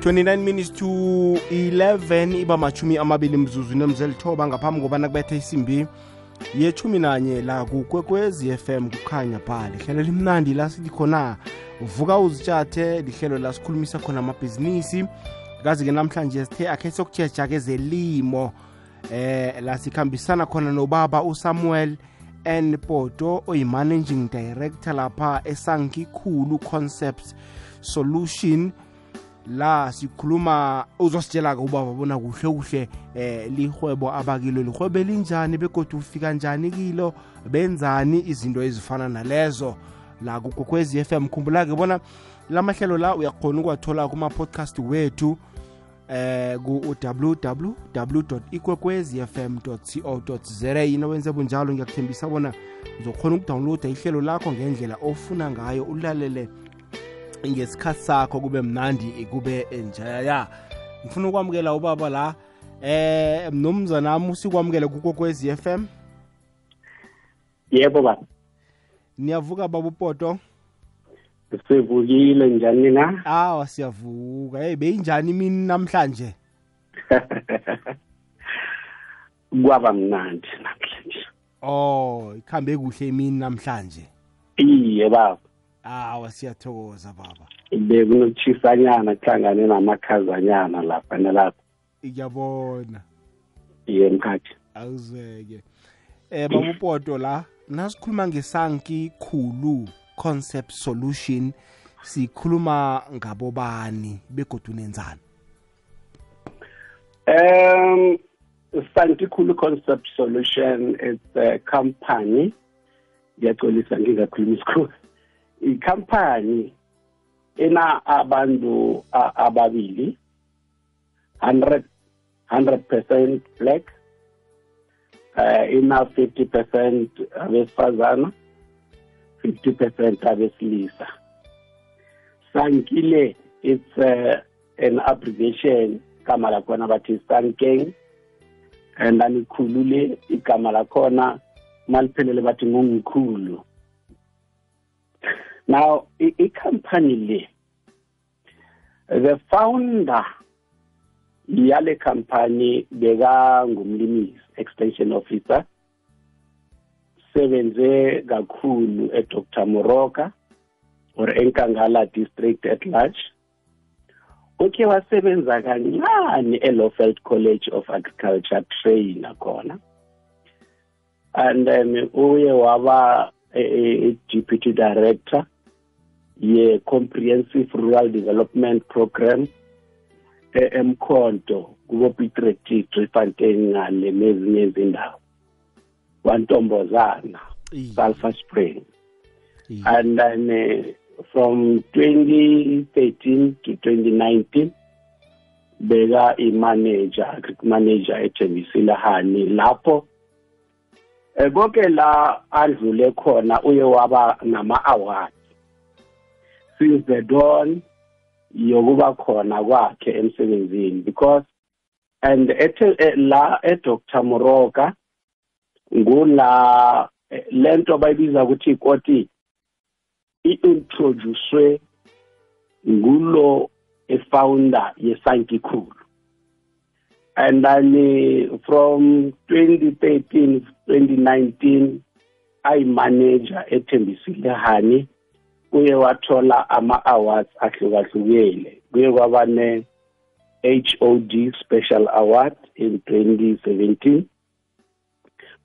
29 minutes to 11 iba machumi amabili mzuzu nemzelithoba ngaphambi kobana kubethe isimbi yechumi nanye la kukwekwezi FM kukhanya pha. Lihlelo limnandi la silikhona uvuka uzitshathe lihlelo la sikhulumisa khona amabhizinisi. Kazi-ke namhlanje sithe akhe sokutsheja kezelimo eh la sikhambisana khona nobaba usamuel n. Poto oyi-managing director lapha esangikhulu concepts solution. La sikhuluma uzositshela-ke ubaba bona kuhle kuhle eh lihwebo abakilo lihwebo elinjani begodwa ufika njani kilo benzani izinto ezifana nalezo. La kugokwezi FM khumbula-ke bona lamahlelo la uyakhona ukuwathola kuma-podcast wethu eh ku www ikwekwezi fm co za yina wenze bunjalo? Ngiyakuthembisa bona uzokhona ukudownloada ihlelo lakho ngendlela ofuna ngayo ulalele ngesikhathi sakho kube mnandi kube njaya. Ngifuna ukwamukela ubaba la. Eh mnomzana wami usikwamukele kukokwezi FM yebo baba. Niyavuka baba upoto? Sivukile njani na awa siyavuka. Hey beyinjani imini namhlanje? Kwaba mnandi namhlanje. Oh ikhambe kuhle imini namhlanje. Iye baba. Awa siyathokoza baba. Bekunokuchisanyana kuhlangane namakhazanyana lapha nalapha. Ngiyabona. Iye mkhathi. Awuzeke. Eh baba upoto la nasikhuluma ngesanki khulu concept solution sikhuluma ngabobani begodu nenzani? Um santikhulu concept solution it's a company. Ngiyacolisa ngingakhuluma isikhulu. Ikhampani ena abantu ababili 100 100% black uh, ina 50% abesifazana 50% abesilisa. Sankile it's uh, an abbreviation igama lakhona bathi sankeng and anikhulule ikhulule igama lakhona maliphelele bathi ngungikhulu now ikhampani le the founder yale company bekangumlimisi extension officer sebenze kakhulu eDr Moroka or enkangala district at large uke wasebenza kancane eLofeld College of Agriculture trainer khona and then uye waba a deputy director ye comprehensive rural development program emkhonto kubo Pietretti Driefontein ngale nezinye izindawo. Wantombozana sulfur spring. And then uh, from 2013 to 2019 beka i-manager agric manager ethembisile hani lapho konke la adlule khona uye waba nama-awards since the dawn yokuba khona kwakhe emsebenzini because and ethe la eDr Moroka ngula lento bayibiza ukuthi ikoti iintroduced ngulo efounder yesanki khulu. And then from 2013 2019 ayi manager ethembisile hani. Uye wathola ama awards ahlukahlukene kuye kwaba ne HOD special award in 2017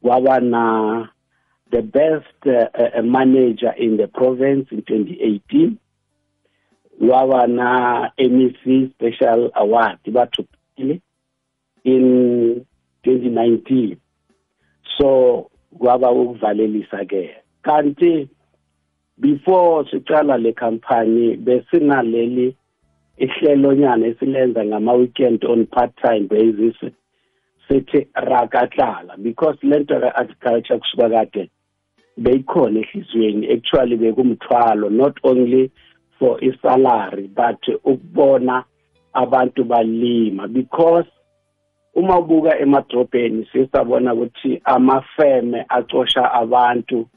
kwaba na the best uh, uh, manager in the province in 2018 kwaba na MEC special award bathupile in 2019 so kwaba ukuvalelisa ke kanti before siqala le company besinaleli ihlelonyana esilenza ngama weekend on part time basis sithi rakahlala because lento ka agriculture kusuka kade beyikhona ehlizweni actually bekumthwalo not only for isalary but ukubona abantu balima. Because uma ubuka emadrobheni sisabona ukuthi amafeme acosha abantu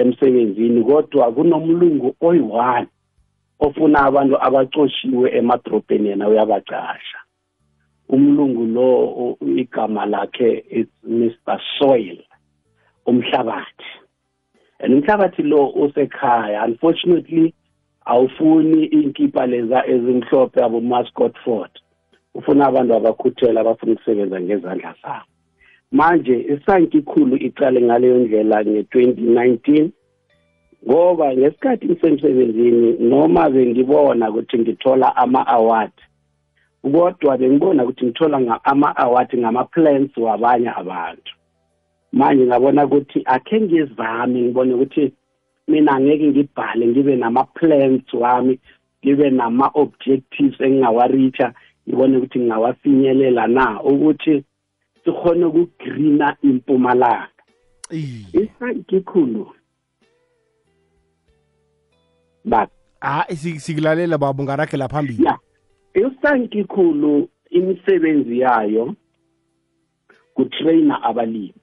emsebenzini kodwa kunomlungu oyi-one ofuna abantu abacoshiwe emadrobheni yena uyabacasha. Umlungu lo igama lakhe is Mr Soil umhlabathi. And umhlabathi lo usekhaya unfortunately awufuni inkipa leza ezimhlophe abo mascot fort ufuna abantu abakhuthela abafuna ukusebenza ngezandla zabo. Manje isanki khulu iqale ngaleyo ndlela nge-2019 ngoba ngesikhathi ngisemsebenzini noma bengibona ukuthi ngithola ama-award kodwa bengibona ukuthi ngithola ama-award ngama-plans wabanye abantu. Manje ngabona ukuthi akhe ngizame ngibone ukuthi mina ngeke ngibhale ngibe nama-plans wami ngibe nama-objectives engingawareacha ngibone ukuthi ngingawafinyelela na ukuthi sikhone ukugreena impumalanga. Isakikhulu ba ah sikulalela baba ungarakela phambili. Ya. Isakikhulu imisebenzi yayo kutraina abalimi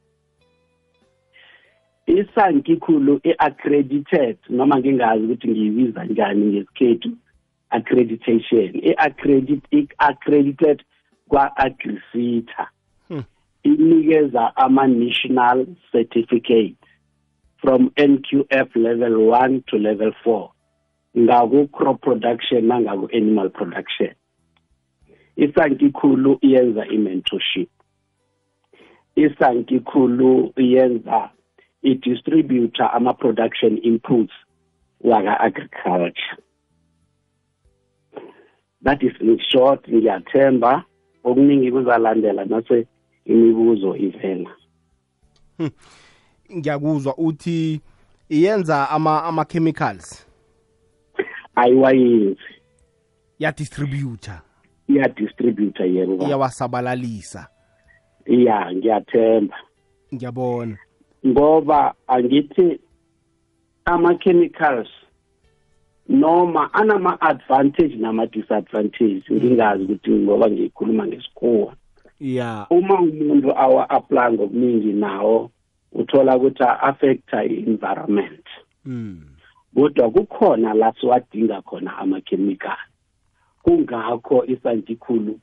isankikhulu i-accredited noma ngingazi ukuthi ngiyibiza njani ngesikhethu accreditation i-accredited kwa-agrisita. Inikeza ama-national certificate from NQF level 1 to level 4 ngaku-crop production nangaku-animal production. Isankikhulu iyenza i-mentorship. Isankikhulu iyenza i-distributor ama-production inputs waka-agriculture. That is in short ngiyathemba. Okuningi kuzalandela nase imibuzo ivela. Hmm. ngiyakuzwa uthi iyenza ama ama chemicals ayiwayenzi. Ya distributor iya distributor yebo. Iyawasabalalisa? Iya ngiyathemba. Ngiyabona. Ngoba angithi ama chemicals noma anama-advantage nama-disadvantage ngingazi ukuthi ngoba ngiyikhuluma ngesikhuwa. Ya uma umuntu awa-apply ngokuningi nawo uthola ukuthi a-affecta i-environment. Mm. kodwa kukhona la siwadinga khona amakhemikhali. Kungakho isantikhulu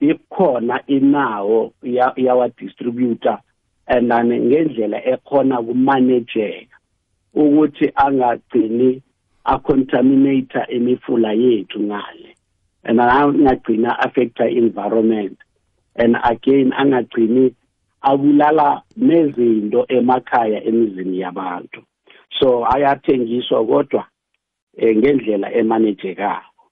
ikhona inawo iyawadistributor and ngendlela ekhona kumanejeka ukuthi angagcini acontaminate imifula yethu ngale. And angagcina affecta environment and again angagcini abulala nezinto emakhaya emizini yabantu. So ayathengiswa kodwa eh, ngendlela emanejekako.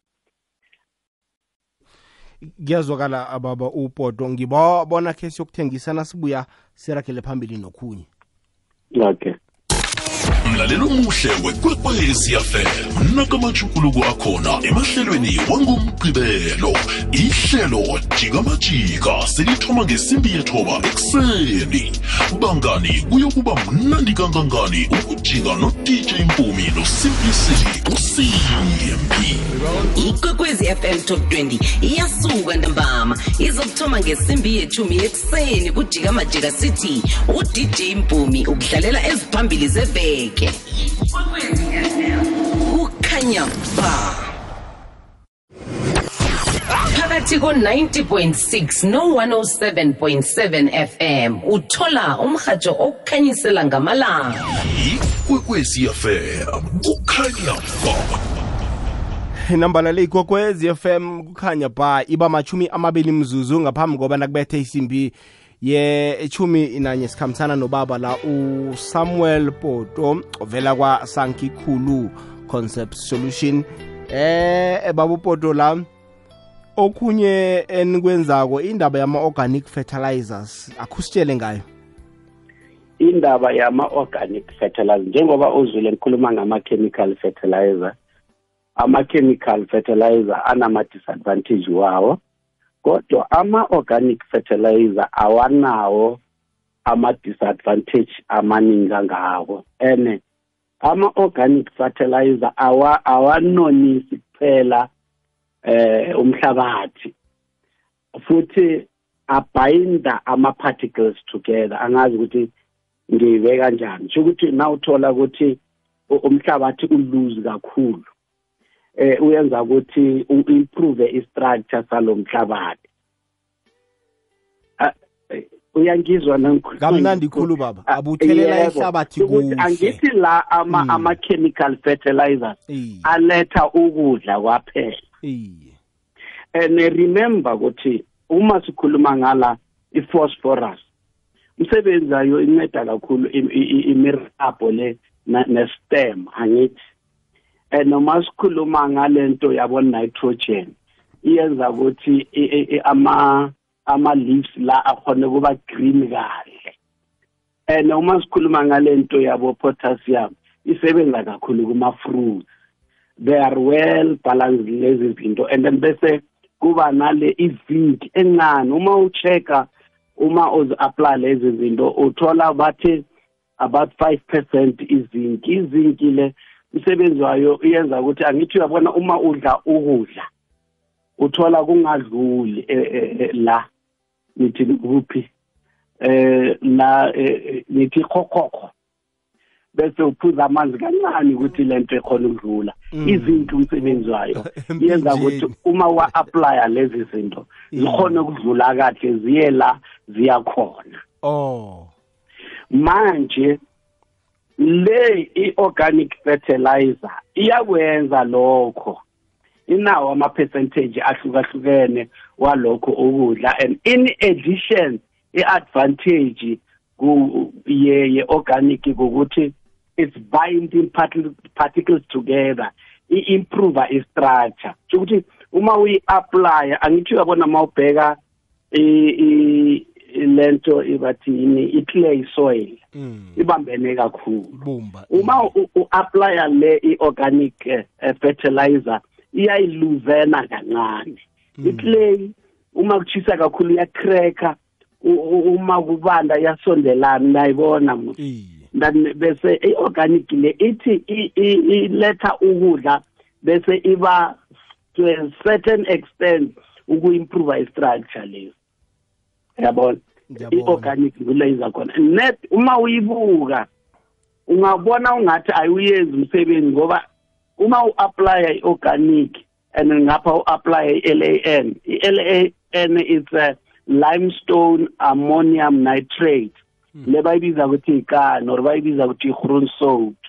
Kuyazwakala ababa upoto ngibona khe siyokuthengisana sibuya sirakele phambili nokhunye. Okay. Mlalelo omuhle wekwekwezi fm nakamajukuluko akhona emahlelweni wangomgqibelo. Ihlelo jikamajika selithoma ngesimbi yethoba ekuseni. Bangani kuyokuba mnandi kangangani ukujika no-dj mpumi nosimplicity ucmp ikwekwezi fm top 20 iyasuka ntambama. Izokuthoma ngesimbi yethumi ekuseni kujika majika city. Udj mpumi ukudlalela eziphambili zeveke kukhanya ba. Phakathi ko-90.6 no-107.7 fm uthola umhatsho okukhanyisela ngamalanga. Ikwekwezi fm kukhanya ba. Inambala le ikwekwezi fm kukhanya ba iba machumi amabili mzuzu ngaphambi koba nakubethe isimbi ye-echumi nanye sikhambisana nobaba la usamuel poto ovela kwa-sanki khulu concept solution. Eh baba upoto la okhunye enikwenzako indaba yama-organic fertilizers akhusitshele ngayo? Indaba yama-organic fertilizers njengoba uzwile ngikhuluma ngama-chemical fertilizer ama-chemical fertilizer anama-disadvantage wawo kodwa ama-organic fertilizer awanawo ama-disadvantage amaningi kangako and ama-organic fertilizer awanonisi kuphela eh umhlabathi. Futhi abhayinda ama-particles together. Angazi ukuthi ngiyibeka kanjani. Sho ukuthi na uthola ukuthi umhlabathi uluzi kakhulu. Eh uyenza ukuthi u-improve i-structure salomhlabathi Ah, eh, uyangizwa nangikhuluma kamnandi khulu baba. Abuthelela Yebo. ihlabathi kuhle. angithi la ama Mm. ama chemical fertilizers aletha ukudla kwaphela. Iye and remember ukuthi uma sikhuluma ngala i-phosphorus umsebenzi wayo inceda kakhulu imirabho le ne-stem angithi noma sikhuluma ngalento yabo nitrogen iyenza ukuthi ama ama leaves la akhona kuba green kahle. And uma sikhuluma ngalento yabo potassium isebenza kakhulu kuma fruits. They are well balanced lezi zinto and then bese kuba nale izinc encane. Uma uchecka uma uzi apply lezi zinto uthola bathi about 5% izinc. Izinc le umsebenzi wayo iyenza ukuthi angithi uyabona uma udla ukudla uthola kungadluli eh, eh, eh, la nithi kuphi? Eh la nithi khokhokho. Bese uphuza amanzi kancane ukuthi lento ekhona ukudlula. Mm. izinto umsebenzi wayo yenza ukuthi uma wa apply lezi zinto zikhone ukudlula kahle ziye la ziyakhona. Oh. Manje le i-organic fertilizer iyakwenza lokho. Inawo ama-percentage ahlukahlukene walokho ukudla and in addition i-advantage ye-organic ukuthi it's binding particles, together i-improve i-structure. Ukuthi uma uyi-apply angithi uyabona uma ubheka lento ibathi yini? I-clay soil. Mm. Ibambene kakhulu. Bumba uma u- u-applya le i-organic eh, eh, fertilizer iyayiluzena kancane. I-clay uma kuchisa kakhulu iyacracka u- u- uma kubanda iyasondelana nayibona mu iye. Then bese i-organic le ithi i- i- iletha ukudla bese iba to a certain extent uku-improve i-structure leyo yabona? I-organic kuleyiza khona net uma uyibuka ungabona ungathi ayiyenzi umsebenzi ngoba uma u-aplya i-organic and ngapha u-aplya i-LAN i-LAN is a limestone ammonium nitrate. Le bayibiza ukuthi ikani or bayibiza ukuthi i-groensoat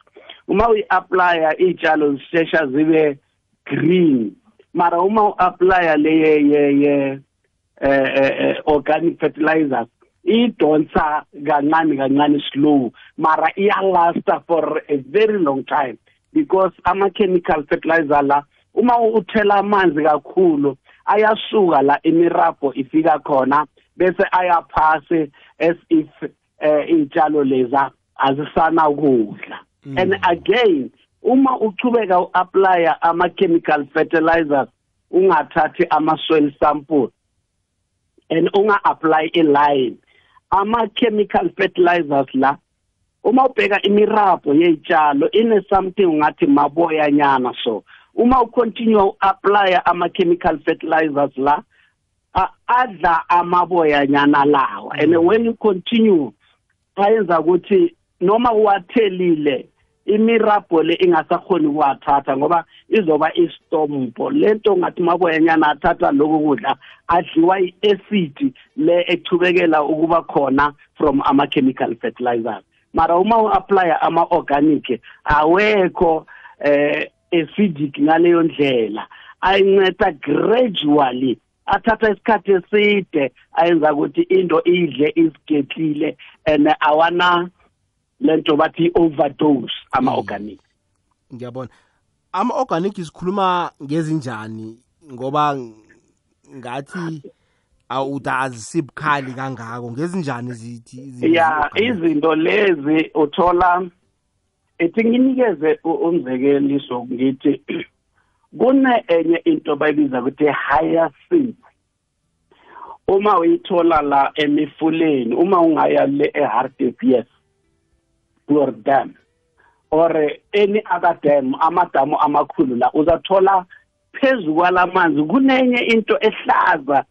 uma uyi-aplya iy'tshalo zishesha zibe green. Mara uma u-aplya le eh, eh, eh, organic fertilizers idonsa kancane kancane slow mara iyalasta for a very long time because ama-chemical fertilizer la uma uthela amanzi kakhulu ayasuka la imirabho ifika khona bese ayaphase as if eh iy'tshalo leza azisana kudla and again uma uchubeka u-applya ama-chemical fertilizers ungathathi ama-soil sample and unga-apply i-line ama-chemical fertilizers la uma ubheka imirabho yey'tshalo ine-something ungathi maboyanyana so. Uma ucontinue u-applya ama-chemical fertilizers la a- adla amaboyanyana lawa. And when you continue ayenza ukuthi noma uwathelile imirabho le ingasakhoni ukuwathatha ngoba izoba istompo. Lento ngathi maboyanyana athatha lokhu kudla adliwa i-acid le echubekela ukuba khona from ama-chemical fertilizers. Mara uma u-applya ama-organic awekho eh acidic ngaleyo ndlela. Ayinceda gradually athatha isikhathi eside ayenza ukuthi into idle isigetlile and awana lento bathi i-overdose ama-organic. Ngiyabona. Ama-organic sikhuluma ngezinjani? Ngoba ngathi awutazisibukhali kangako. Ngezinjani zithi zi- ya izinto lezi uthola ethi nginikeze umzekeliso ngithi kune enye into bayibiza ukuthi hyacinth uma uyithola la emifuleni uma ungaya le eHartbeespoort Poor Dam or any other dam amadamu amakhulu la uzathola phezu kwalamanzi kunenye into ehlaza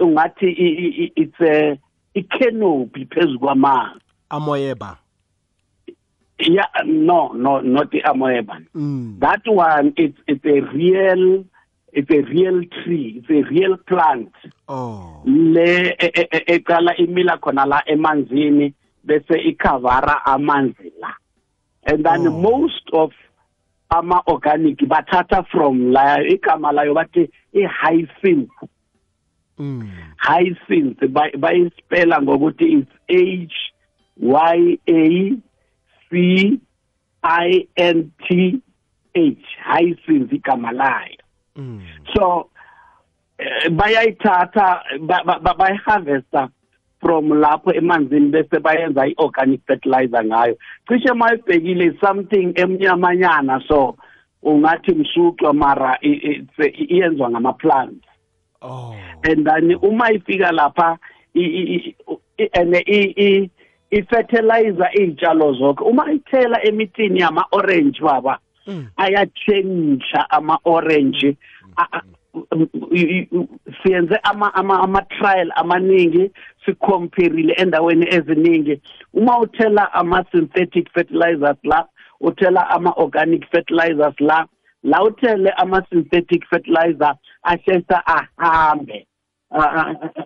ungathi it's a icanopy phezu kwamanzi amoyeba yeah no no not the amoeba mm. that one it's it's a real it's a real tree it's a real plant oh le e- e- e- eqala imila khona la emanzini bese ikhavara amanzi la and then Oh. most of ama organic bathatha from la igama layo bathi i hyacinth mm. hyacinth bay- bayispela ngokuthi it's H Y A C I N T H hyacinth igama layo Mm. so eh, bayayithatha ba- ba- ba- bayiharvesta from lapho emanzini bese bayenza i-organic fertilizer ngayo. Cishe mayibhekile something emnyamanyana so ungathi msuqwa mara iyenzwa ngama-plants. Oh. And then uma ifika lapha and i-fertilizer iy'tshalo zonke uma ithela emithini yama-orange baba Mm. ayatshentsha ama-orange siyenze ama ama trial amaningi sicompareile endaweni eziningi. Uma uthela ama synthetic fertilizers la uthela ama organic fertilizers la la uthele ama synthetic fertilizer ashesa ahambe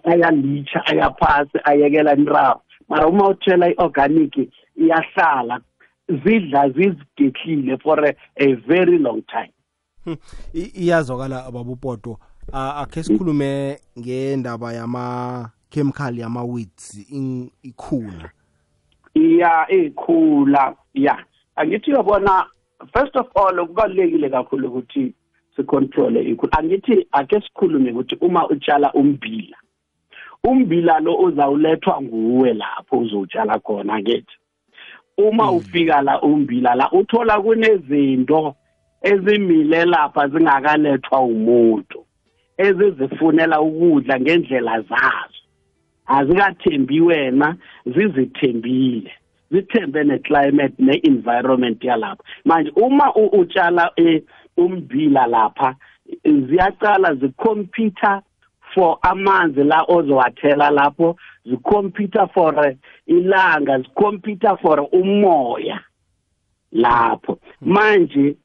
ayalicha ayaphasi ayekela inrawo mara uma uthela i-organic iyahlala zidla zizigehlile for a, a very long time. Iyazwakala babupoto. Akhe sikhulume ngendaba yama chemical yama weeds ikhula. Iya ikhula. Ya. Angithi uyabona first of all kubalekile kakhulu ukuthi sicontrol ikhula. Angithi ake sikhulume ukuthi uma utshala umbila umbila lo uzawulethwa nguwe lapho uzotshala khona ngithi uma ufika la umbila la uthola kunezinto ezimile lapha zingakalethwa umuntu ezizifunela ukudla ngendlela zazo. Azikathembi wena zizithembile. Zithembe neclimate ne-environment yalapha. Manje uma utshala eh, umbila lapha ziyaqala zikhompyutha for amanzi la ozowathela lapho zikhompyutha for ilanga zikhompyutha for umoya lapho. Manje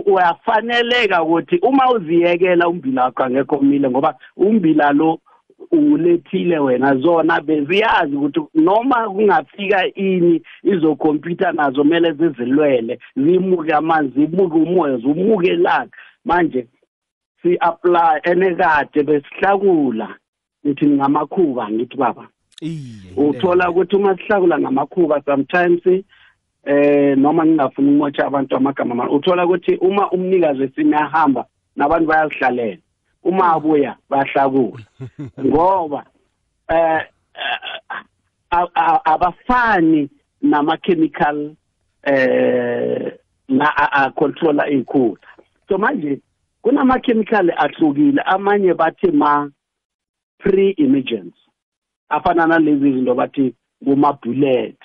uyafaneleka ukuthi uma uziyekela umbila wakho angekho umile ngoba umbila lo ulethile wena zona beziyazi ukuthi noma kungafika ini izokhompyutha nazo kumele zizilwele zimuke amanzi zimuke umoya zimuke ilanga manje si-apply enekade besihlakula. Ngithi ngamakhuba ngithi baba uthola ukuthi uma sihlakula ngamakhuba sometimes eh noma ngingafuni ukumotsha abantu amagama uthola ukuthi uma umnikazi wesimi ahamba nabantu bayazihlalela. Uma abuya bayahlakula. Ngoba eh abafani nama chemical eh la a- controller ikhula so manje kunama chemical ahlukile. Amanye bathi ma pre emergence afana nalezi zinto bathi kuma bullet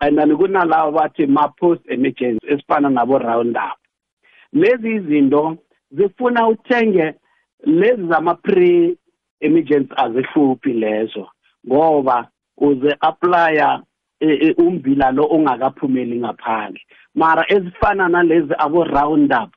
and kunalawo bathi ma post emergence esifana nabo roundup lezi izinto zifuna uthenge lezi zama pre emergence azihluphi lezo ngoba uze applya e- e- umbila lo ongakaphumeli ngaphandle. Mara ezifana nalezi abo roundup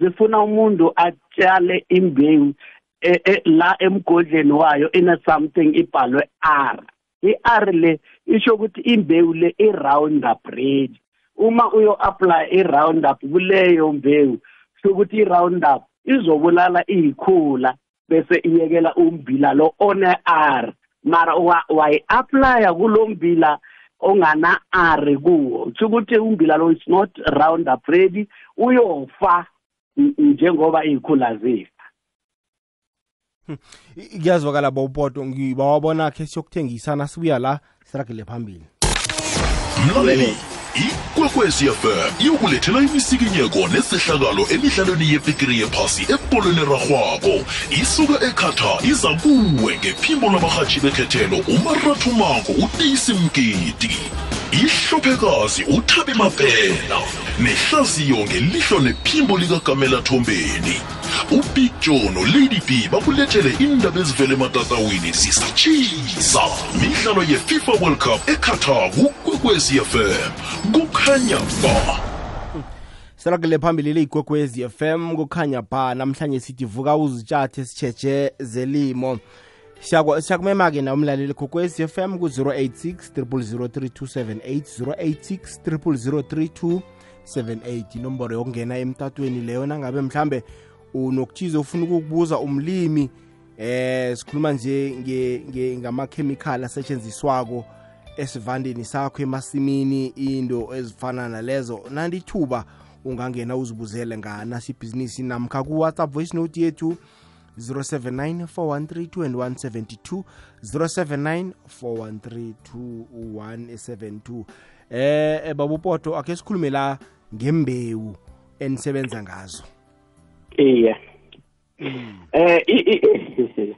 zifuna umuntu atshale imbewu e- la emgodleni wayo ina something ibhalwe R. i-R le isho ukuthi imbewu le i-roundup ready. Uma uyo apply i-roundup kuleyo mbewu sokuthi i-roundup izobulala iyikhula bese iyekela umbila lo one R mara wa- wayi-applya kulo mbila ongana R kuwo ukuthi umbila lo is not roundup ready uyofa n- njengoba iyikhula zifa. I- kuyazwakala babupoto ngibawabona khe siyokuthengisana sibuya la siragele phambili. Mlaleli ikwekwezi fm iyokulethela imisikinyeko nesehlakalo emidlalweni yebhigiri yephasi ebholweni erarhwako. Isuka ekhata iza kuwe ngephimbo labarhatshi bekhethelo umarathumako uteyisi mgidi ihlophekazi uthabi mapela nehlaziyo ngelihlo nephimbo likagamela thombeni. Ubig joe nolady b bakulethele indaba ezivele ematatawini zisatshisa midlalo yefifa world cup eqatar kukwekwezi fm kukhanya ba. Selakele phambili leyigwegwezi FM kukhanya ba. Namhlanje sithi vuka uzitshathe sitshetshe zelimo siyakumema-ke na umlaleli gogwezi FM ku-086 086 03278 inomboro yokungena emtatweni leyo nangabe mhlambe unokuthize ufuna ukukubuza umlimi eh sikhuluma nje nge- nge- ngamakhemikhali asetshenziswako esivandeni sakho emasimini into ezifana nalezo. Nandithuba ungangena uzibuzele nganasi ibhizinisi namkha ku-whatsapp voice note yethu 079 413 079 413 eh babupoto ake sikhulume la ngembewu enisebenza ngazo. Iya eh i- i-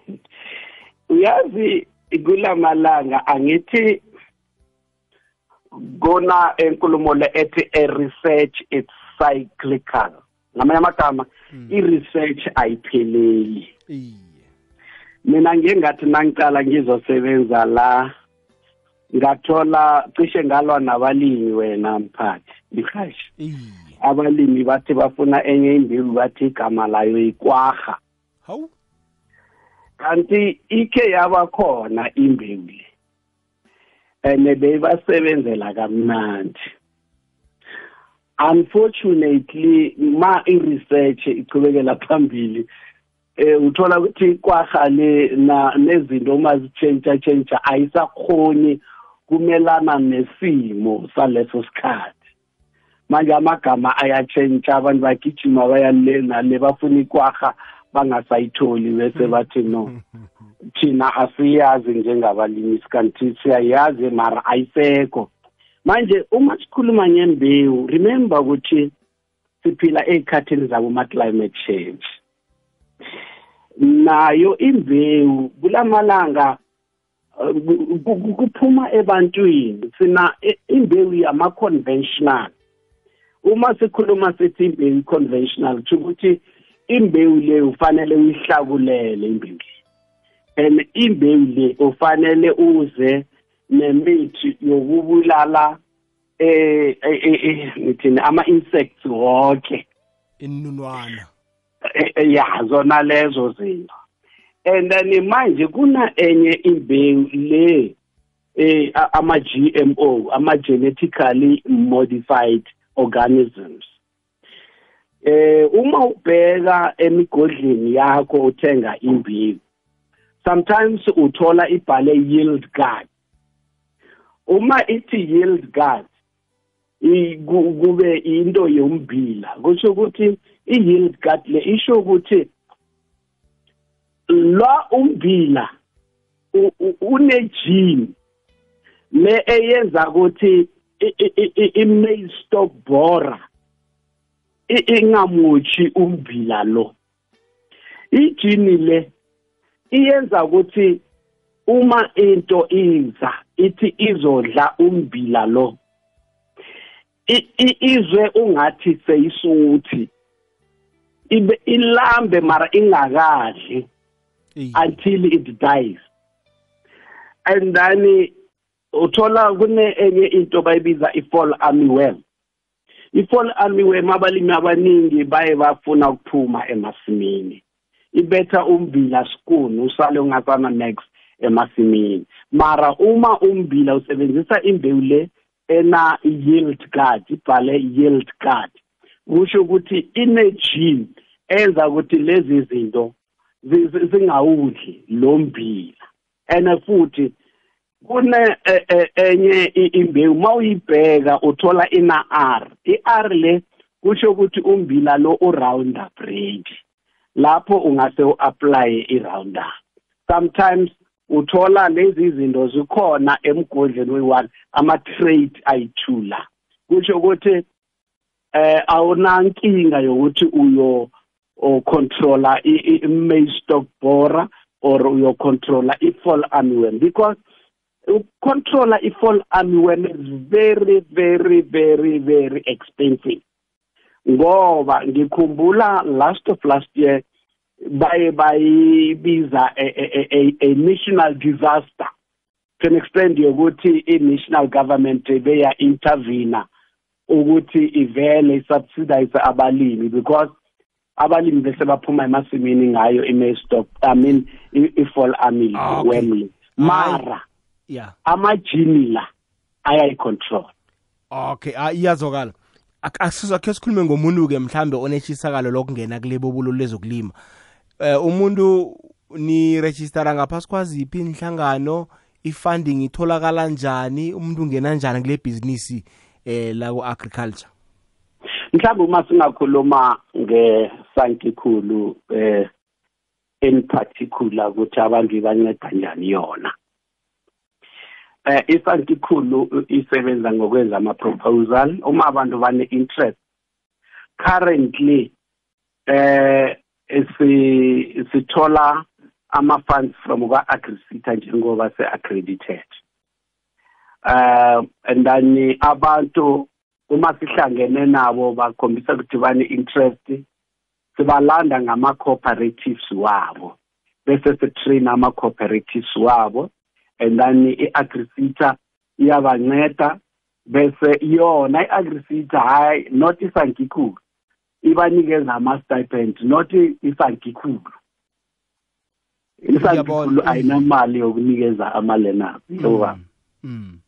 uyazi kulamalanga angithi kona enkulumo le ethi a research it's cyclical. Ngamanye amagama i-research ayipheleli. Mina ngengathi nangicala ngizosebenza la ngathola cishe ngalwa nabalimi wena mphathi bihashi abalimi bathi bafuna enye imbewu bathi igama layo ikwaha hawu. Kanti ikhe yaba khona imbewu le and beyibasebenzela kamnandi unfortunately ma i-research ichubekela phambili eh uthola ukuthi kwaha le na nezinto uma zitshentsha tshentsha ayisakhoni kumelana nesimo saleso sikhathi. Manje amagama ayatshentsha abantu bagijima bayale nale bafuna ikwaha bangasayitholi bese bathi no thina asiyazi njengabalimi kanti siyayazi mara ayisekho. Manje uma sikhuluma ngembewu remember ukuthi siphila ey'khathini zabo ma-climate change. Nayo imbewu kulamalanga ku- ku- kuphuma ebantwini. Sina imbewu yama-conventional. Uma sikhuluma sithi imbewu conventional kusho ukuthi imbewu le ufanele uyihlakulele imbewu le. And imbewu le ufanele uze nemithi yokubulala eh eh, eh, eh, ngithini ama insects wonke inunwana ya zona lezo zinto. And then manje kuna enye imbewu le eh ama GMO ama genetically modified organisms. Eh uma ubheka emigodleni yakho uthenga imbewu sometimes uthola ibhale yield guard. Uma ithi yield guard kube into yombila kusho ukuthi i-yield guard le isho ukuthi la umbila u- u- une-gene le eyenza ukuthi i-maize stalk borer i- ingamutshi umbila lo. Ijini le iyenza ukuthi uma into iza ithi izodla umbila lo. Izwe ungathi seyisuthi. Ibe ilambe mara ingakadli until it dies. And then uthola kune enye into bayibiza i-fall armyworm i-fall armyworm abalimi abaningi baye bafuna ukuphuma emasimini. Ibetha umbila skunu usale ungasana next. Emasimini. Mara uma umbila usebenzisa imbewu le ena yield guard ibhale yield guard kusho ukuthi ine-gene enza ukuthi lezi zinto zi- zi- zingawudli lo mbila and futhi kune eh, eh, enye imbewu mawuyibheka uthola ina R i-R le kusho ukuthi umbila lo u-roundup ready lapho ungase u-apply i-roundup. Sometimes uthola lezi zinto zikhona emgodleni we-one ama-trait ayi-two la kusho ukuthi eh awunankinga yokuthi uyo o controller i-maize stock borer or uyo controller i-fall armyworm because ucontroller i-fall armyworm is very very very very expensive. Ngoba ngikhumbula last of last year baye bayibiza a, a, a, a national disaster. To an extent yokuthi i-national government beya intervene ukuthi ivele isubsidize abalimi because abalimi bese baphuma emasimini ngayo i-stock i mean i-fall army Ah, okay. wemley mara yeah amajini la ayayicontrol. Okay ah, iyazwakala. Ak- asizakhe sikhulume ngomuntu-ke mhlambe oneshisakalo lokungena kulebo bulo lezokulima. Eh umuntu ni registera ngaphasi kwaziphi inhlangano i-funding itholakala njani? Umuntu ungena njani kule bhizinisi eh la ku-agriculture? Mhlawumbe uma singakhuluma ngesankikhulu eh in particular ukuthi abantu banceda njani yona. Eh isankikhulu isebenza ngokwenza ama proposal uma abantu bane interest currently eh si sithola ama funds from kwa agrisita njengoba se accredited uh and then abantu uma sihlangene nabo bakhombisa ukuthi bane interest sibalanda ngama cooperatives wabo bese sitrain ama cooperatives wabo and then iagrisita iyabanceda bese yona iagrisita hayi not isankikhulu ibanikeza ama stipend not isankikhulu Ngiyabona. ayinamali yokunikeza ama learners yoba mm.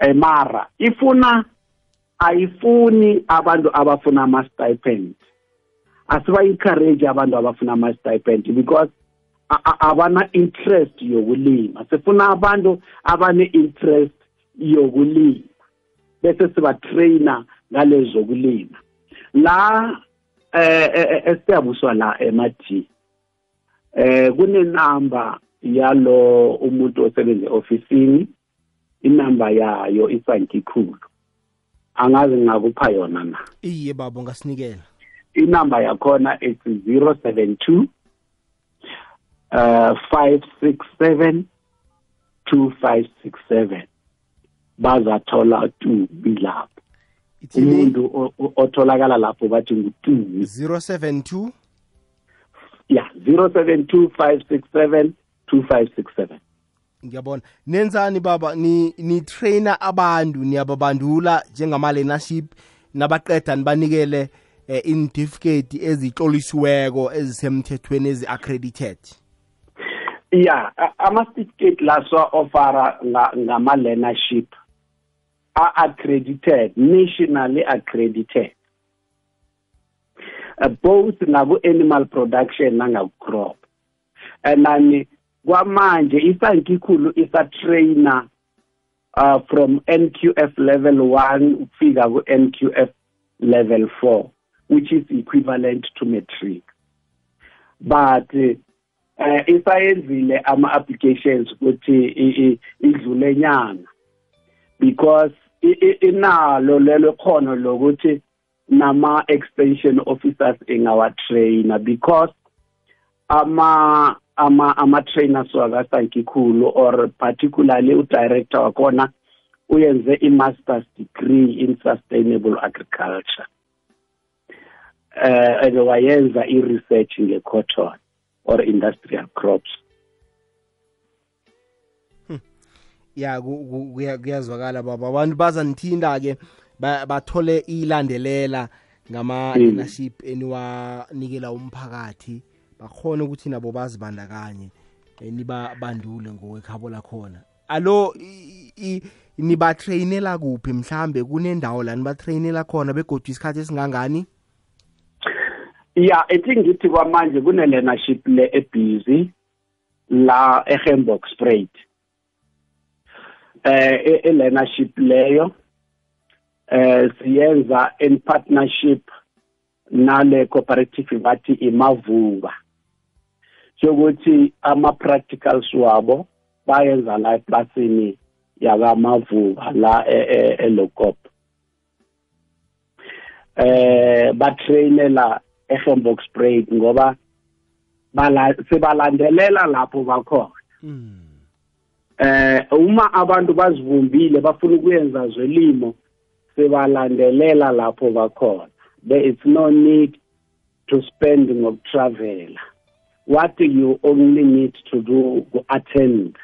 eh mara ifuna ayifuni abantu abafuna ama stipend asiba encourage abantu abafuna ama stipend because a- a- abana interest yokulima. Sifuna abantu abane interest yokulima. Bese siba trainer ngalezo kulima la eh eh, eh, esiyabuswa la emaji eh kune number yalo umuntu osebenza ofisini inamba yayo isankikhulu angazi ngakupha yona na? Iye baba ungasinikela. Inamba yakhona it's 072 uh 567 2567 bazathola tubi lapho. ithini umuntu otholakala lapho bathi ngutubi 072 ya 072 567 2567 ngiyabona. Nenzani baba? Ni ni trainer abantu niyababandula njengama learnership nabaqeda nibanikele eh, certificate ezitlolisiweko ezisemthethweni ezi-accredited? Ya ama-certificate la siwa-ofara nga- ngama-learnership a-accredited nationally accredited. Uh, both naku-animal production nangaku-crop and then kwamanje isankikhulu isa-trainer uh, from NQF level 1 ukufika ku-NQF level 4 which is equivalent to matric. But eh isayenzile ama applications ukuthi idlule nyanga because inalo lelo khono lokuthi nama extension officers engawa trainer because ama ama ama trainers wakasankikhulu or particularly u director wakhona uyenze i masters degree in sustainable agriculture. Eh and wayenza i research ngecotton or industrial crops. Ya ku- ku- kuya- kuyazwakala baba. Abantu bazanithinda-ke ba- bathole ilandelela ngama-learnership eniwanikela umphakathi. Bakhona ukuthi nabo bazibandakanye nibabandule ngokwekhabo lakhona. Alo nibatrayinela kuphi? Mhlambe kunendawo la nibatrayinela khona begodwa isikhathi esingangani? Yeah ethi ngithi kwamanje kune learnership le ebusy la eHembox Spruit eh e learnership leyo eh siyenza in partnership nale cooperative bathi imavuba sokuthi ama practicals wabo bayenza la eplasini yakamavuba la elokop. Eh batrainela eHembox Spruit ngoba bala sebalandelela lapho bakhona. Eh uma abantu bazivumbile bafuna ukuyenza zwelimo sebalandelela lapho bakhona. There is no need to spend ngokutravela. What you only need to do ku-attend.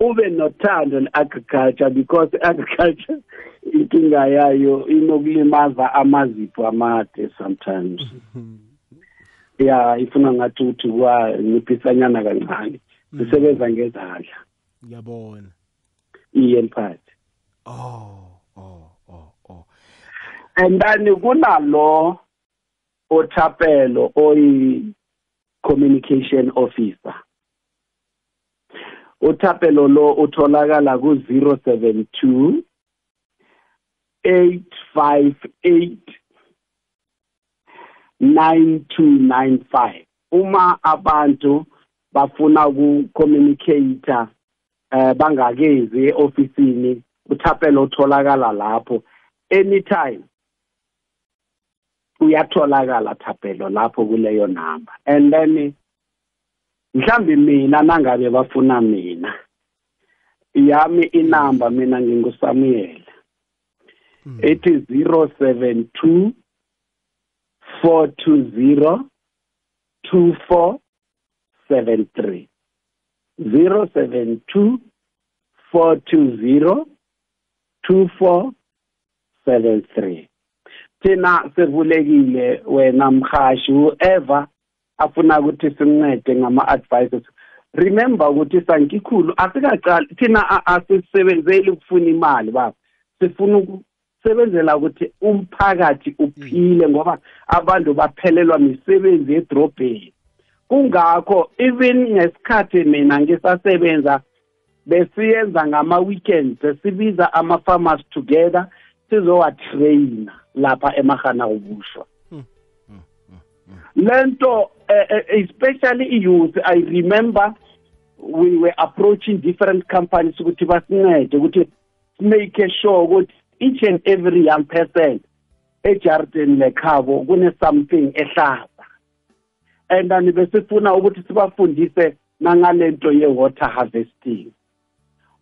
Ube nothando le-agriculture because i-agriculture inkinga yayo inokulimaza amazipho amade sometimes. Ya ifuna ngathi uthi kwaniphisanyana kancane. Sisebenza ngezandla. Ngiyabona iye mphathi. Oh oh oh oh. And then kunalo othapelo oyi communication officer. Uthapelo lo utholakala ku 072 858 9295 uma abantu bafuna ku-communicate eh bangakezi eofisini uthapelo utholakala lapho. Anytime uyatholakala thapelo lapho kuleyo number. And then mhlambi mina nangabe bafuna mina yami inamba mina nginguSamuel. Ethi 072 420 2473 072 420 2473 thina sivulekile wena mhashi whoever afuna ukuthi sincede ngama-advices remember ukuthi sankikhulu asikaqali thina asisebenzeli ukufuna imali baba. Sifuna ukusebenzela ukuthi umphakathi uphile ngoba abantu baphelelwa misebenzi edrobheni. Kungakho even ngesikhathi mina ngisasebenza besiyenza ngama-weekends besibiza ama-farmers together sizowatraina lapha emahana ubushwa lento especially i-youth i remember we were approaching different companies ukuthi basincede ukuthi make sure ukuthi each and every young person ejardini lekhabo kune something ehlaza and besifuna ukuthi sibafundise nangalento ye-water harvesting.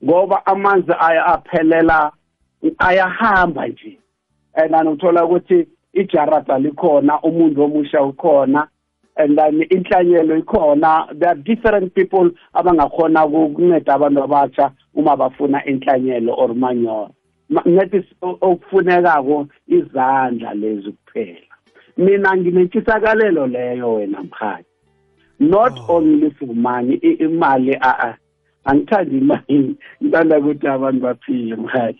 Ngoba amanzi ayaphelela ayahamba nje. And then uthola ukuthi ijarata likhona umuntu omusha ukhona and then inhlanyelo ikhona. There are different people abangakhona ukunceda abantu abatsha uma bafuna inhlanyelo or manure. Nethi okufunekako izandla lezi kuphela. Mina nginentshisakalelo leyo wena mkhaya not Oh. only for money imali a a angithandi imali. Ngithanda ukuthi abantu baphile mkhaya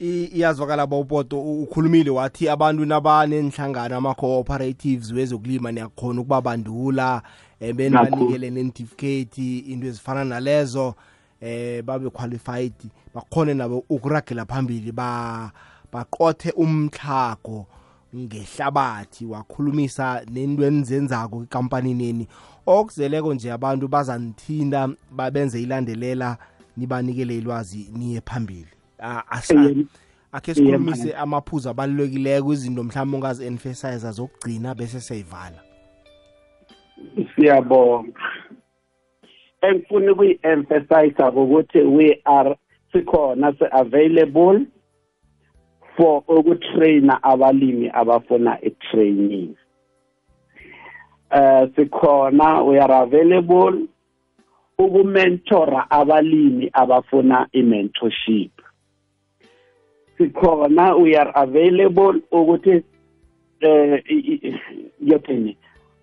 iyazwakala bawupoto ukhulumile wathi abantu nabanenhlangano ama-cooperatives wezokulima niyakhona ukubabandula um benibanikele nentifiketi into ezifana nalezo eh babe qualified bakhone nabo ukuragela phambili ba baqothe umtlhago ngehlabathi wakhulumisa nento enizenzako ekampanini okuzeleko nje abantu bazanithinda babenze ilandelela nibanikele ilwazi niye phambili. Akhe sikhulumise amaphuzu abalulekileko izinto mhlawumbe ongazi-emphasize zokugcina bese siyayivala. Siyabonga. Engifuna ukuyi-emphasize ukuthi we are sikhona se-available. For ukutraina abalimi abafuna i-training. Uh sikhona we are available ukumentora abalimi abafuna i-mentorship. Sikhona we are available ukuthi eh yothini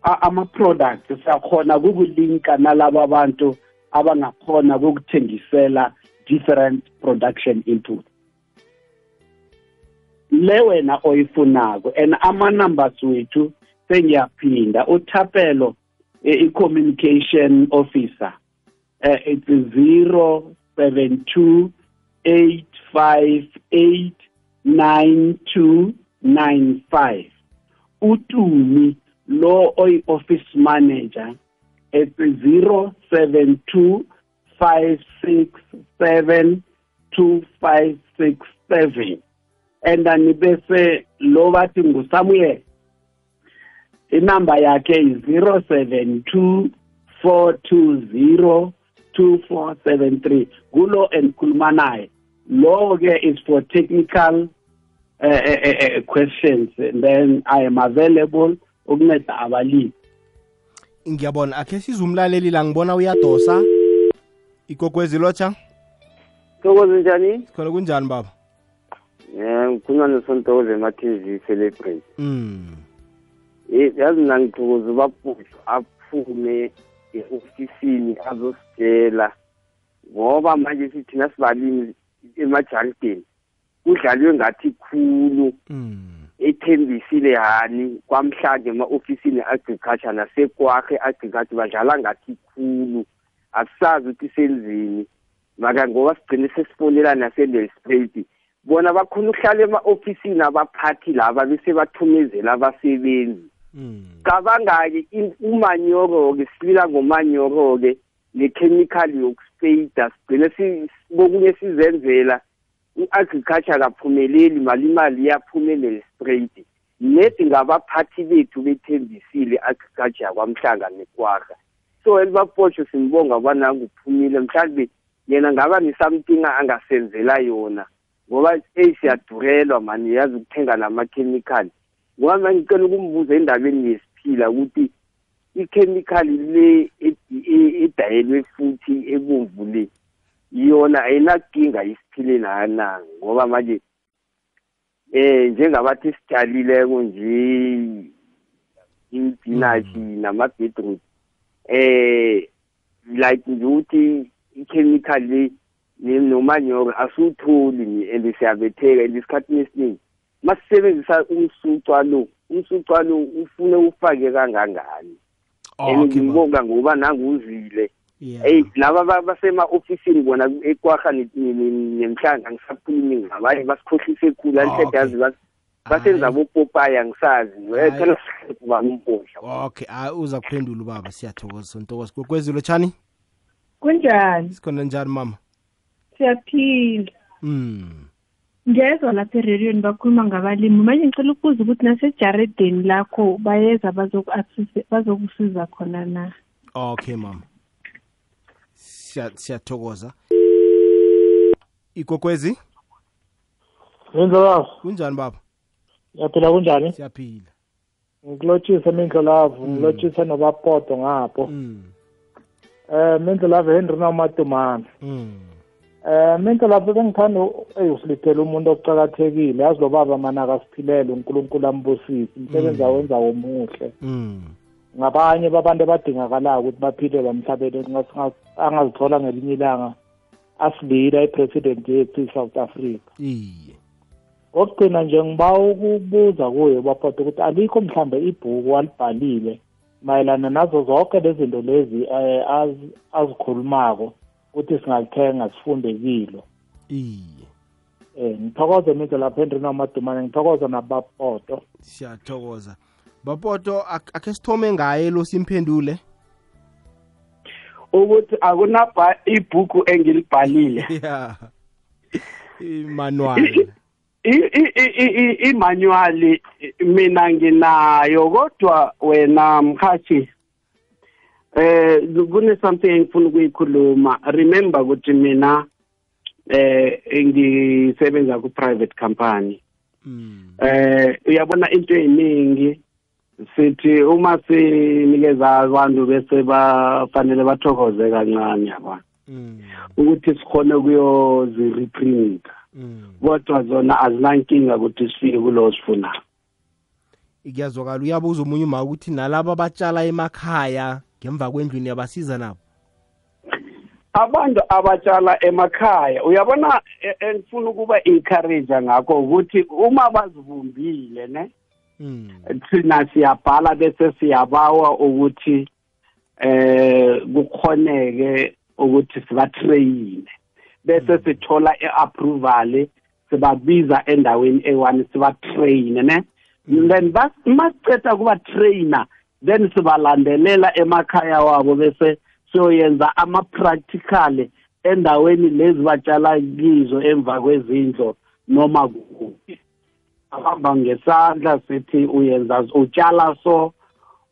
ama-products siyakhona kukulinka nalabo abantu abangakhona ukuthengisela different production input. Le wena oyifunako and ama-numbers wethu sengiyaphinda. Uthapelo eh, i-communication officer uh, it's 072 858 9295 utumi lo oyi office manager it's 072 567 2567 and then bese lo bathi nguSamuel. Inamba yakhe is 072 420 2473 kulo engikhuluma naye. Lo ke is for technical uh, uh, uh, questions and then i am available ukunceda abalimi. Ngiyabona. Akhe sizumlaleli la ngibona uyadosa. Ikokwezi lotsha Thokoze njani? khona kunjani baba? Eh ngikhuluma nosontokoze ema-TV celebrate. mm. Eh yazi mina ngithokoza ubaphuzu aphume e-ofisini azositshela. Ngoba manje sithina sibalimi emajarideni kudlalwe ngathi khulu. Mm. Ethembisile hani kwamhlanje ema-ofisini agriculture nasekwahe agriculture badlala ngathi khulu. Asisazi ukuthi senzini maka ngoba sigcine sesifonela nasendelstraight bona bakhona ukuhlala ema-ofisini abaphathi laba bese bathumezela abasebenzi. Mm cabanga-ke in- umanyoro-ke silila ngomanyoro-ke nekhemikhali yokuspeyida sigcine si- kokunye sizenzela i-agriculture kaphumeleli mali imali iyaphumelela straight nedi ngabaphathi bethu bethembisile i-agriculture yakwamhlanga nekwarha. So elibapotsho simbonga bananguphumile mhlawumbe yena ngaba ne-something angasenzela yona. Ngoba eyi siyadurelwa mani yazi ukuthenga namakhemikhali ngoba manje ngicela ukumbuza endabeni yesiphila ukuthi ikhemikhali le edi- e- edayelwe futhi ebomvu le yona ayinakinga isiphileni ana ngoba manje eh njengabathi sitshalileko nje impinashi nama-beetroot eh like nje ukuthi ichemical le nomanyoro asiwutholi ni and siyabetheka and isikhathini esiningi. Masisebenzisa umsucwa lo umsucwa lo ufune ufake kangangani? And okay baba. ngibonga ngoba nangiwuzile yeah. Hey laba ba- basema-ofisini bona ekwaha ne- ne- ne- nemhlanga ngisakhulumi ngabaye basikhohlise khulu. Ah, alihlede okay. yazi bas- basenza Hayi. bopopaya ngisazi Hayi. phela ubami umpondla okay hayi uza kuphendula ubaba siyathokoza. Sontokoza kokwezi lotshani kunjani? Sikhona njani mama? Siyaphila mm ngezwa lapha erediweni bakhuluma ngabalimi manje ngicela ukubuza ukuthi nasejaredeni lakho bayeza bazoku-assist- bazokusiza khona na? Okay mama Siya- siyathokoza. Ikokwezi Ngenzakazi, kunjani baba? Yaphila kunjani? siyaphila. Ngikulotshisa Mindlolavu, ngilotshisa nobapoto ngapho. mm Eh Mindlolavu Henry nomatumana. mm Eh Mindlolavu bengithanda eh usilithela umuntu ocakathekile, yazi lo baba mana akasiphilele uNkulunkulu ambusise, umsebenzi awenza womuhle. mm Ngabanye babantu abadingakalayo ukuthi baphile bamhlabeni ngasinga- angazithola ngelinye ilanga asilida ipresident yethu iSouth Africa. iye Okugcina nje ngiba ukubuza kuye baphotha ukuthi alikho mhlambe ibhuku walibhalile mayelana nazo zonke lezi zinto lezi eh, az- azikhulumako ukuthi singalithenga sifunde kilo. Iye. Eh ngithokoze mizo lapha endrini wamadumane ngithokoza nabapoto siyathokoza. Bapoto ak- akhe sithome ngaye lo simphendule? Ukuthi akunabha ibhuku engilibhalile. Ya. Imanual. I- i- i- i- i- imanuali mina nginayo kodwa wena mkhathi eh kune something engifuna ukuyikhuluma. Remember ukuthi mina eh ngisebenza ku private company. Mm. Eh uyabona into eyiningi. Sithi uma sinikeza abantu bese bafanele bathokoze kancane yabona? Mm. Ukuthi sikhone kuyozireprint mm. Kodwa zona azinankinga ukuthi sifike kulo sifunayo. Kuyazwakala uyabuza umunye uma ukuthi nalabo abatshala emakhaya ngemva kwendlwini yabasiza nabo? Abantu abatshala emakhaya uyabona e- engifuna ukuba encourage ngakho ukuthi uma bazibumbile ne? Mm thina siyabhala bese siyabawa ukuthi eh kukhoneke ukuthi sibatrain bese sithola iapproval sibabiza endaweni eyi-one sibatrain ne? Then bas masiceda kuba trainer then sibalandelela emakhaya wabo bese siyoyenza ama-practical endaweni lezi batshala kizo emva kwezindlo noma kuphi. Ahamba ngesandla sithi uyenza utshala so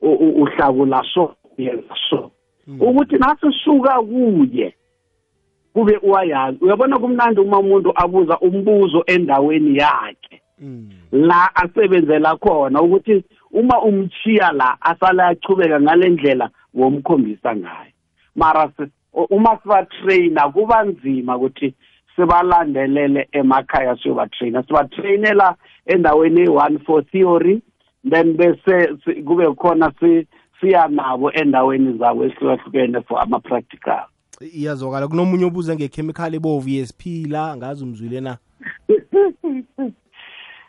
uhlakula so uyenza so. Ukuthi nasisuka kuye kube uyayazi uyabona kumnandi uma umuntu abuza umbuzo endaweni yakhe. Mm. La asebenzela khona ukuthi uma umchiya la asala achubeka ngale ndlela womkhombisa ngayo. Mara si- u- uma sibatraina kuba nzima ukuthi sibalandelele emakhaya siyobatraina sibatrainela endaweni eyi-one for theory then bese si- kube khona si- siya nabo endaweni zabo ezihlukahlukene for ama-practical. Iyazwakala. Kunomunye obuze ngekhemikhali ebovu yesiphila ngazi umzwile na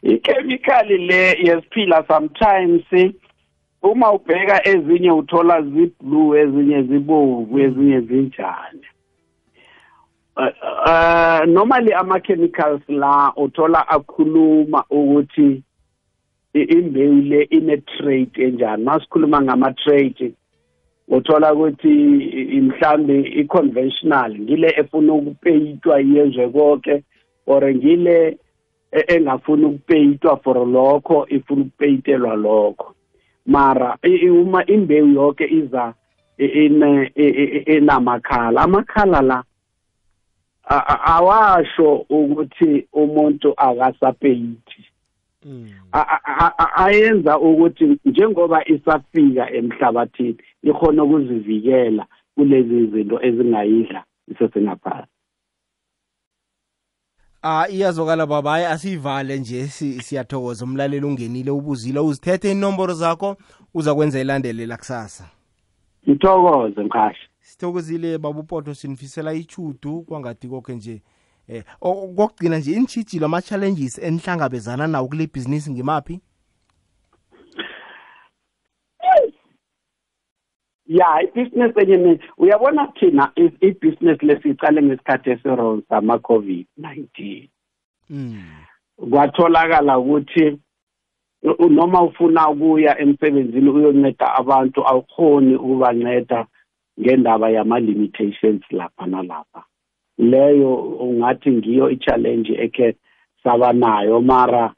ikhemikhali le yesiphila sometimes uma ubheka ezinye uthola ziblue ezinye zibovu ezinye zinjani. Uh, uh, normally ama-chemicals la uthola akhuluma ukuthi imbewu le ine-trait enjani. Masikhuluma ngama-trait uthola ukuthi i- i- mhlambe i-conventional ngile efuna ukupeyitwa yezwe konke or ngile engafuni ukupeyitwa for lokho ifuna ukupeyitelwa lokho. Mara uma imbewu yonke iza enamakhala amakhala la awasho ukuthi umuntu akasapeyithi A- a- a- a- ayenza ukuthi njengoba isafika emhlabathini ikhona ukuzivikela kulezi zinto ezingayidla isesengaphansi ah iyazwakala baba hayi asiyivale nje si- siyathokoza. Umlaleli ungenile ubuzile uzithethe inomboro zakho uza kwenza ilandelela kusasa. Ngithokoze mkhashi. Sithokozile baba upoto sinifisela ichudu kwangathi konke nje eh o- kokugcina nje intshijilo ama-challenges enihlangabezana nawo kule bhizinisi ngimaphi? Ya ibhizinesi enye ni- uyabona thina i- ibhizinesi lesiyicale ngesikhathi esirong sama-covid-19 mm. kwatholakala ukuthi u- noma ufuna ukuya emsebenzini uyonceda abantu awukhoni ukubanceda ngendaba yama-limitations lapha nalapha. Leyo ungathi ngiyo i-challenge ekhe saba nayo mara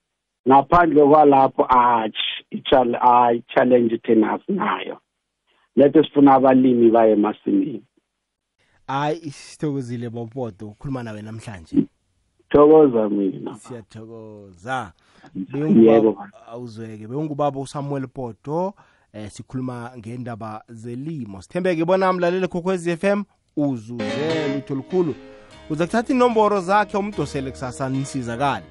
ngaphandle kwalapho atshi i-challenge thina asinayo. Lethe sifuna abalimi baye emasimini. Hayi sithokozile baba upoto ukukhuluma nawe namhlanje. Thokoza mina. Siyathokoza. Yebo, Bewungubaba- awuzweke. Bewungubaba usamuel poto eh sikhuluma ngendaba zelimo. Sithembeke bona mlaleli khokhwezi FM uzuzele utho lukhulu uza kuthatha inomboro zakhe umdosele kusasa nisizakale.